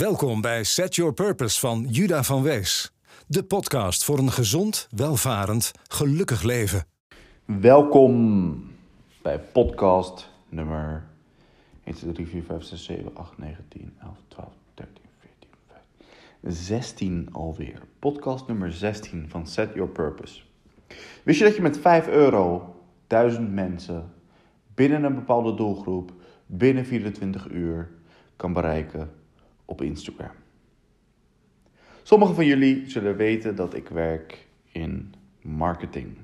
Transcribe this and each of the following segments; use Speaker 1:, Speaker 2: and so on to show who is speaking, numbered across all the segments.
Speaker 1: Welkom bij Set Your Purpose van Juda van Wees. De podcast voor een gezond, welvarend, gelukkig leven.
Speaker 2: Welkom bij podcast nummer 1, 2, 3, 4, 5, 6, 7, 8, 9, 10, 11, 12, 13, 14, 15, 16 alweer. Podcast nummer 16 van Set Your Purpose. Wist je dat je met 5 euro 1000 mensen binnen een bepaalde doelgroep binnen 24 uur kan bereiken op Instagram? Sommigen van jullie zullen weten dat ik werk in marketing.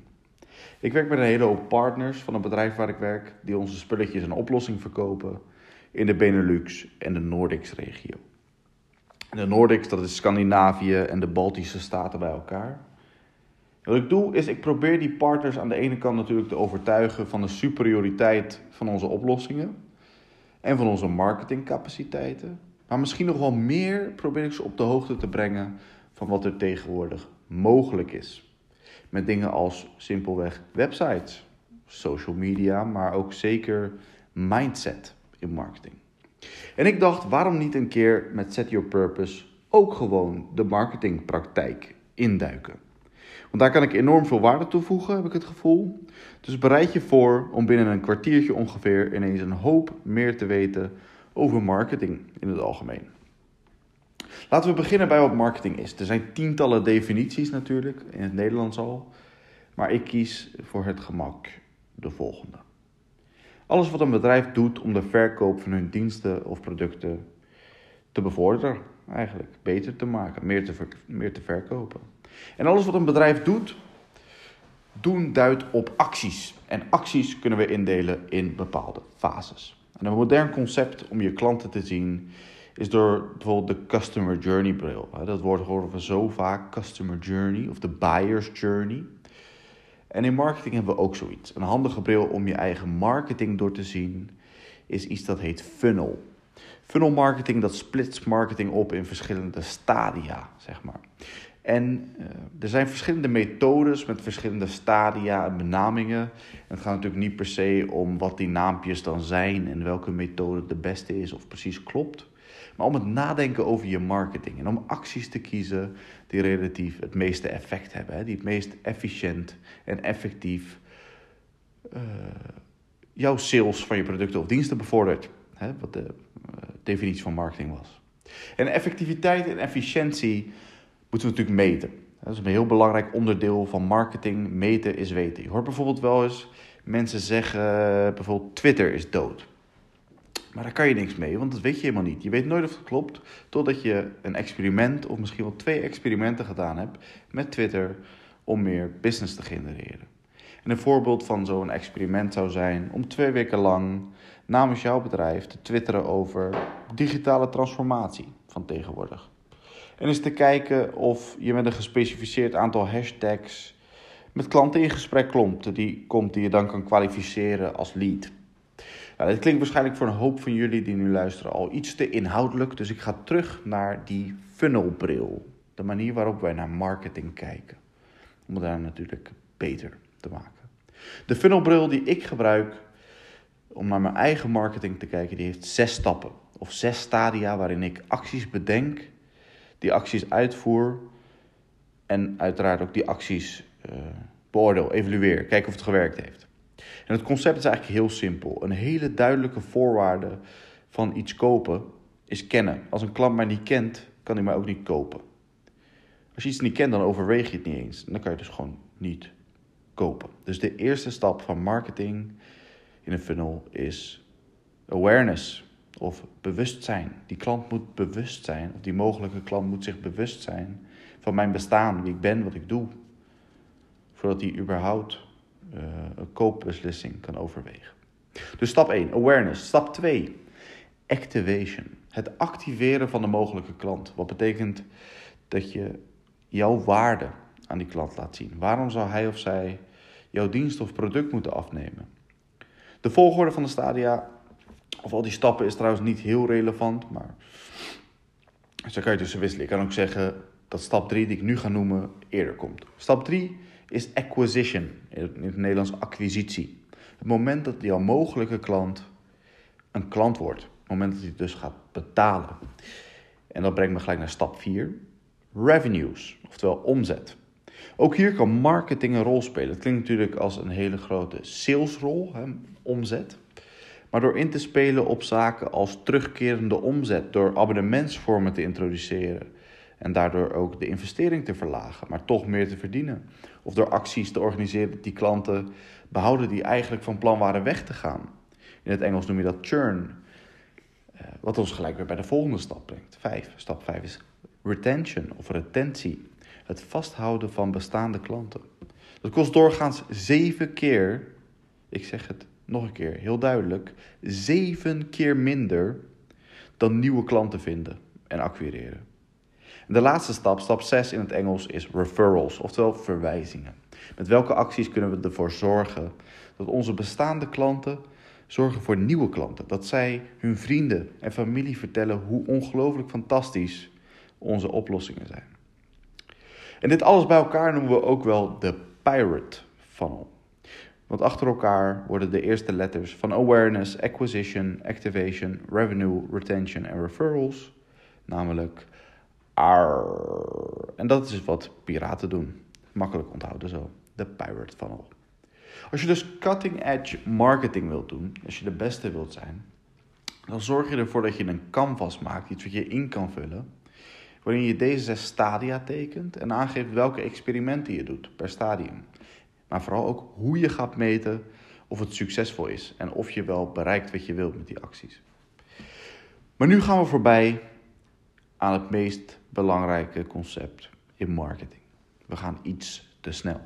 Speaker 2: Ik werk met een hele hoop partners van het bedrijf waar ik werk, die onze spulletjes en oplossingen verkopen in de Benelux en de Nordics-regio. De Nordics, dat is Scandinavië en de Baltische staten bij elkaar. Wat ik doe is, ik probeer die partners aan de ene kant natuurlijk te overtuigen van de superioriteit van onze oplossingen en van onze marketingcapaciteiten. Maar misschien nog wel meer probeer ik ze op de hoogte te brengen van wat er tegenwoordig mogelijk is. Met dingen als simpelweg websites, social media, maar ook zeker mindset in marketing. En ik dacht, waarom niet een keer met Set Your Purpose ook gewoon de marketingpraktijk induiken? Want daar kan ik enorm veel waarde toevoegen, heb ik het gevoel. Dus bereid je voor om binnen een kwartiertje ongeveer ineens een hoop meer te weten over marketing in het algemeen. Laten we beginnen bij wat marketing is. Er zijn tientallen definities natuurlijk, in het Nederlands al. Maar ik kies voor het gemak de volgende. Alles wat een bedrijf doet om de verkoop van hun diensten of producten te bevorderen, eigenlijk beter te maken, meer te, meer te verkopen. En alles wat een bedrijf doet, doen duidt op acties. En acties kunnen we indelen in bepaalde fases. En een modern concept om je klanten te zien is door bijvoorbeeld de Customer Journey bril. Dat woord horen we zo vaak, Customer Journey of de Buyer's Journey. En in marketing hebben we ook zoiets. Een handige bril om je eigen marketing door te zien is iets dat heet funnel. Funnel marketing dat splits marketing op in verschillende stadia, zeg maar. En uh, er zijn verschillende methodes met verschillende stadia en benamingen. het gaat natuurlijk niet per se om wat die naampjes dan zijn en welke methode de beste is of precies klopt. Maar om het nadenken over je marketing en om acties te kiezen die relatief het meeste effect hebben. Hè, die het meest efficiënt en effectief uh, jouw sales van je producten of diensten bevordert. Hè, wat de uh, definitie van marketing was. En effectiviteit en efficiëntie moeten we natuurlijk meten. Dat is een heel belangrijk onderdeel van marketing. Meten is weten. Je hoort bijvoorbeeld wel eens mensen zeggen, bijvoorbeeld Twitter is dood. Maar daar kan je niks mee, want dat weet je helemaal niet. Je weet nooit of het klopt, totdat je een experiment of misschien wel twee experimenten gedaan hebt met Twitter om meer business te genereren. En een voorbeeld van zo'n experiment zou zijn om twee weken lang namens jouw bedrijf te twitteren over digitale transformatie van tegenwoordig. En eens te kijken of je met een gespecificeerd aantal hashtags met klanten in gesprek komt die, komt die je dan kan kwalificeren als lead. Nou, dit klinkt waarschijnlijk voor een hoop van jullie die nu luisteren al iets te inhoudelijk, dus ik ga terug naar die funnelbril. De manier waarop wij naar marketing kijken. Om het daar natuurlijk beter te maken. De funnelbril die ik gebruik om naar mijn eigen marketing te kijken, die heeft zes stappen. Of zes stadia waarin ik acties bedenk die acties uitvoer en uiteraard ook die acties uh, beoordeel, evalueer, kijken of het gewerkt heeft. En het concept is eigenlijk heel simpel. Een hele duidelijke voorwaarde van iets kopen is kennen. Als een klant mij niet kent, kan hij mij ook niet kopen. Als je iets niet kent, dan overweeg je het niet eens. Dan kan je dus gewoon niet kopen. Dus de eerste stap van marketing in een funnel is awareness of bewustzijn. Die klant moet bewust zijn, of die mogelijke klant moet zich bewust zijn van mijn bestaan, wie ik ben, wat ik doe. Voordat hij überhaupt uh, een koopbeslissing kan overwegen. Dus stap 1, awareness. Stap 2, activation. Het activeren van de mogelijke klant. Wat betekent dat je jouw waarde aan die klant laat zien. Waarom zou hij of zij jouw dienst of product moeten afnemen? De volgorde van de stadia of al die stappen is trouwens niet heel relevant, maar zo kan je tussen wisselen. Ik kan ook zeggen dat stap 3, die ik nu ga noemen, eerder komt. Stap 3 is acquisition, in het Nederlands acquisitie. Het moment dat jouw mogelijke klant een klant wordt. Het moment dat hij dus gaat betalen. En dat brengt me gelijk naar stap 4. Revenues, oftewel omzet. Ook hier kan marketing een rol spelen. Het klinkt natuurlijk als een hele grote salesrol, hè, omzet. Maar door in te spelen op zaken als terugkerende omzet, door abonnementsvormen te introduceren en daardoor ook de investering te verlagen, maar toch meer te verdienen. Of door acties te organiseren die klanten behouden die eigenlijk van plan waren weg te gaan. In het Engels noem je dat churn. Eh, wat ons gelijk weer bij de volgende stap brengt. Vijf. Stap 5 is retention of retentie. Het vasthouden van bestaande klanten. Dat kost doorgaans zeven keer, ik zeg het nog een keer heel duidelijk, zeven keer minder dan nieuwe klanten vinden en acquireren. En de laatste stap, stap 6 in het Engels, is referrals, oftewel verwijzingen. Met welke acties kunnen we ervoor zorgen dat onze bestaande klanten zorgen voor nieuwe klanten? Dat zij hun vrienden en familie vertellen hoe ongelooflijk fantastisch onze oplossingen zijn. En dit alles bij elkaar noemen we ook wel de Pirate Funnel. Want achter elkaar worden de eerste letters van awareness, acquisition, activation, revenue, retention en referrals, namelijk AR. En dat is wat piraten doen. Makkelijk onthouden zo. De Pirate Funnel. Als je dus cutting edge marketing wilt doen, als je de beste wilt zijn, dan zorg je ervoor dat je een canvas maakt, iets wat je in kan vullen, waarin je deze zes stadia tekent en aangeeft welke experimenten je doet per stadium. Maar vooral ook hoe je gaat meten of het succesvol is en of je wel bereikt wat je wilt met die acties. Maar nu gaan we voorbij aan het meest belangrijke concept in marketing. We gaan iets te snel.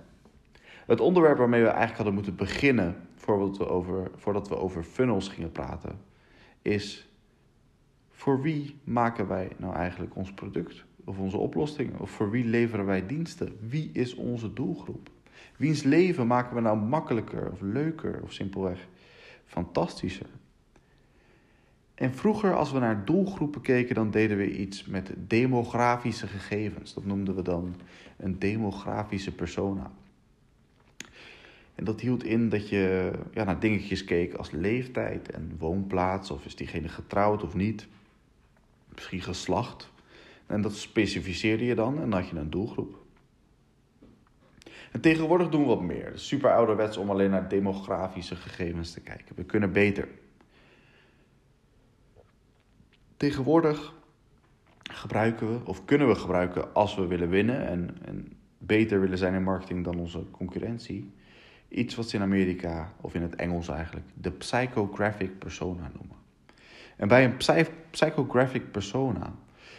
Speaker 2: Het onderwerp waarmee we eigenlijk hadden moeten beginnen voordat we over, voordat we over funnels gingen praten, is voor wie maken wij nou eigenlijk ons product of onze oplossing? Of voor wie leveren wij diensten? Wie is onze doelgroep? Wiens leven maken we nou makkelijker of leuker of simpelweg fantastischer? En vroeger, als we naar doelgroepen keken, dan deden we iets met demografische gegevens. Dat noemden we dan een demografische persona. En dat hield in dat je ja, naar dingetjes keek als leeftijd en woonplaats, of is diegene getrouwd of niet, misschien geslacht. En dat specificeerde je dan en dan had je een doelgroep. En tegenwoordig doen we wat meer. Super ouderwets om alleen naar demografische gegevens te kijken. We kunnen beter. Tegenwoordig gebruiken we, of kunnen we gebruiken als we willen winnen en, en beter willen zijn in marketing dan onze concurrentie, iets wat ze in Amerika, of in het Engels eigenlijk, de psychographic persona noemen. En bij een psychographic persona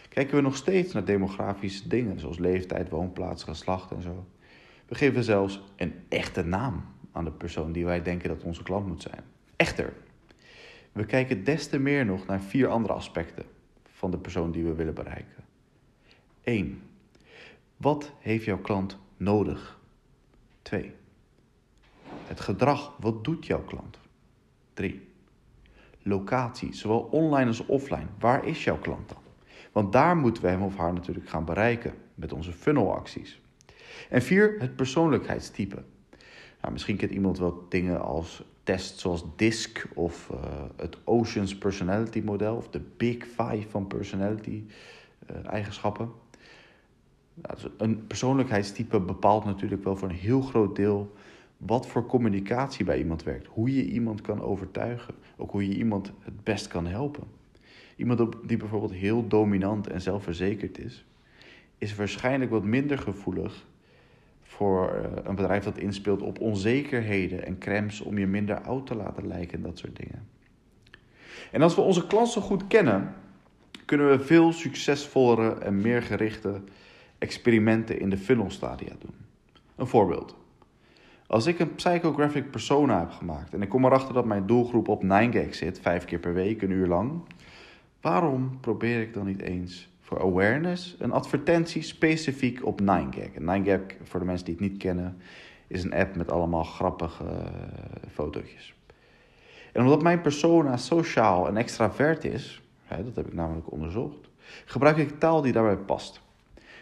Speaker 2: kijken we nog steeds naar demografische dingen, zoals leeftijd, woonplaats, geslacht en zo. We geven zelfs een echte naam aan de persoon die wij denken dat onze klant moet zijn. Echter, we kijken des te meer nog naar vier andere aspecten van de persoon die we willen bereiken. 1. Wat heeft jouw klant nodig? 2. Het gedrag, wat doet jouw klant? 3. Locatie, zowel online als offline. Waar is jouw klant dan? Want daar moeten we hem of haar natuurlijk gaan bereiken met onze funnelacties. En 4. Het persoonlijkheidstype. Nou, misschien kent iemand wel dingen als tests zoals DISC of uh, het Oceans Personality Model of de Big Five van personality uh, eigenschappen. Nou, dus een persoonlijkheidstype bepaalt natuurlijk wel voor een heel groot deel wat voor communicatie bij iemand werkt. Hoe je iemand kan overtuigen. Ook hoe je iemand het best kan helpen. Iemand die bijvoorbeeld heel dominant en zelfverzekerd is, is waarschijnlijk wat minder gevoelig voor eh, een bedrijf dat inspeelt op onzekerheden en crèmes om je minder oud te laten lijken en dat soort dingen. En als we onze klant zo goed kennen, kunnen we veel succesvollere en meer gerichte experimenten in de funnelstadia doen. Een voorbeeld. Als ik een psychographic persona heb gemaakt en ik kom erachter dat mijn doelgroep op 9gag zit, vijf keer per week, een uur lang, waarom probeer ik dan niet eens voor awareness een advertentie specifiek op 9gag? 9gag, voor de mensen die het niet kennen, is een app met allemaal grappige uh, fotootjes. En omdat mijn persona sociaal en extravert is, hè, dat heb ik namelijk onderzocht, gebruik ik taal die daarbij past.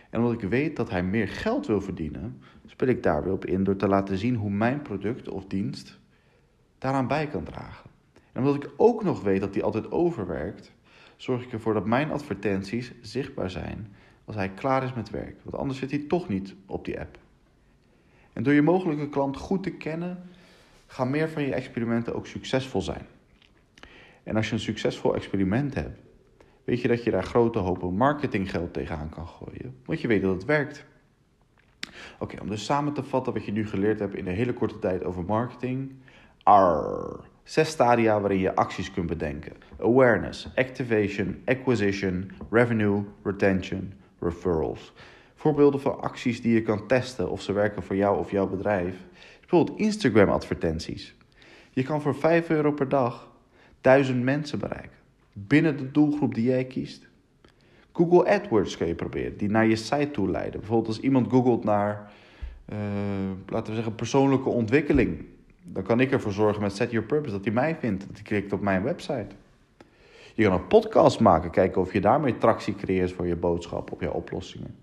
Speaker 2: En omdat ik weet dat hij meer geld wil verdienen, speel ik daar weer op in door te laten zien hoe mijn product of dienst daaraan bij kan dragen. En omdat ik ook nog weet dat hij altijd overwerkt, zorg ik ervoor dat mijn advertenties zichtbaar zijn als hij klaar is met werk. Want anders zit hij toch niet op die app. En door je mogelijke klant goed te kennen, gaan meer van je experimenten ook succesvol zijn. En als je een succesvol experiment hebt, weet je dat je daar grote hopen marketinggeld tegenaan kan gooien. Want je weet dat het werkt. Oké, om dus samen te vatten wat je nu geleerd hebt in een hele korte tijd over marketing. R. Zes stadia waarin je acties kunt bedenken: awareness, activation, acquisition, revenue, retention, referrals. Voorbeelden van acties die je kan testen of ze werken voor jou of jouw bedrijf. Bijvoorbeeld Instagram-advertenties. Je kan voor 5 euro per dag 1000 mensen bereiken. Binnen de doelgroep die jij kiest. Google AdWords kun je proberen, die naar je site toe leiden. Bijvoorbeeld als iemand googelt naar, uh, laten we zeggen, persoonlijke ontwikkeling. Dan kan ik ervoor zorgen met Set Your Purpose dat hij mij vindt, dat hij klikt op mijn website. Je kan een podcast maken, kijken of je daarmee tractie creëert voor je boodschap, op je oplossingen.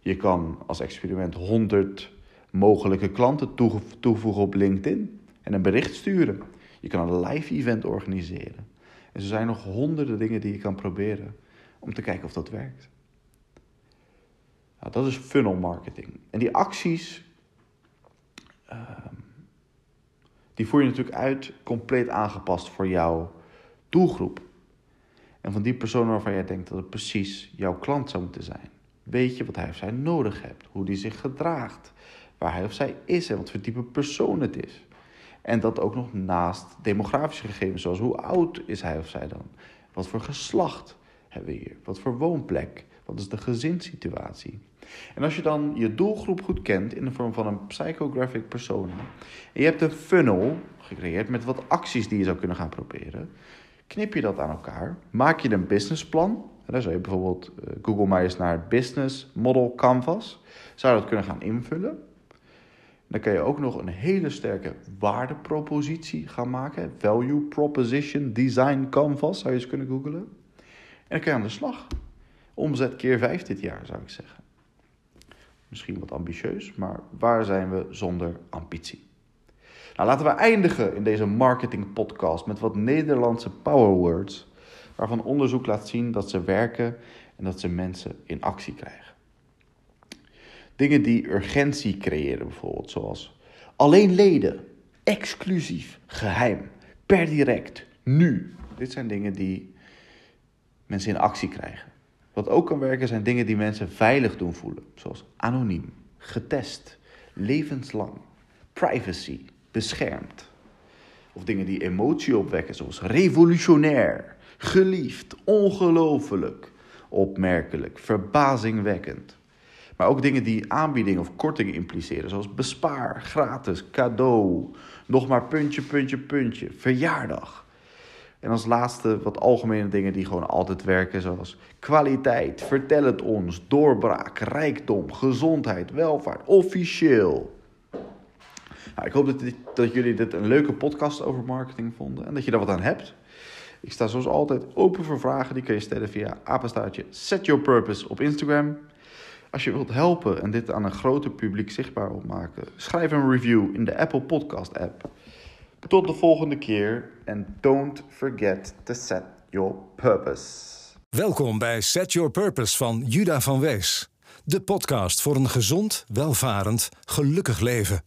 Speaker 2: Je kan als experiment 100 mogelijke klanten toevoegen op LinkedIn en een bericht sturen. Je kan een live event organiseren. En er zijn nog honderden dingen die je kan proberen om te kijken of dat werkt. Nou, dat is funnel marketing. En die acties, ehm, die voer je natuurlijk uit compleet aangepast voor jouw doelgroep. En van die persoon waarvan jij denkt dat het precies jouw klant zou moeten zijn. Weet je wat hij of zij nodig heeft, hoe die zich gedraagt, waar hij of zij is en wat voor type persoon het is. En dat ook nog naast demografische gegevens, zoals hoe oud is hij of zij dan? Wat voor geslacht hebben we hier? Wat voor woonplek? Wat is de gezinssituatie? En als je dan je doelgroep goed kent in de vorm van een psychographic persona, en je hebt een funnel gecreëerd met wat acties die je zou kunnen gaan proberen, knip je dat aan elkaar, maak je een businessplan. En dan zou je bijvoorbeeld uh, Google maar eens naar Business Model Canvas, zou dat kunnen gaan invullen. Dan kan je ook nog een hele sterke waardepropositie gaan maken. Value Proposition Design Canvas zou je eens kunnen googlen. En dan kan je aan de slag. Omzet keer 5 dit jaar zou ik zeggen. Misschien wat ambitieus, maar waar zijn we zonder ambitie? Nou, laten we eindigen in deze marketing podcast met wat Nederlandse powerwords, waarvan onderzoek laat zien dat ze werken en dat ze mensen in actie krijgen. Dingen die urgentie creëren bijvoorbeeld, zoals alleen leden, exclusief, geheim, per direct, nu. Dit zijn dingen die mensen in actie krijgen. Wat ook kan werken zijn dingen die mensen veilig doen voelen, zoals anoniem, getest, levenslang, privacy, beschermd. Of dingen die emotie opwekken, zoals revolutionair, geliefd, ongelooflijk, opmerkelijk, verbazingwekkend. Maar ook dingen die aanbiedingen of kortingen impliceren, zoals bespaar, gratis, cadeau, nog maar puntje, puntje, puntje, verjaardag. En als laatste wat algemene dingen die gewoon altijd werken, zoals kwaliteit, vertel het ons, doorbraak, rijkdom, gezondheid, welvaart, officieel. Nou, ik hoop dat, dat jullie dit een leuke podcast over marketing vonden en dat je daar wat aan hebt. Ik sta zoals altijd open voor vragen. Die kun je stellen via apenstaartje Set Your Purpose op Instagram. Als je wilt helpen en dit aan een groter publiek zichtbaar opmaken, schrijf een review in de Apple Podcast app. Tot de volgende keer en don't forget to set your purpose.
Speaker 1: Welkom bij Set Your Purpose van Juda van Wees. De podcast voor een gezond, welvarend, gelukkig leven.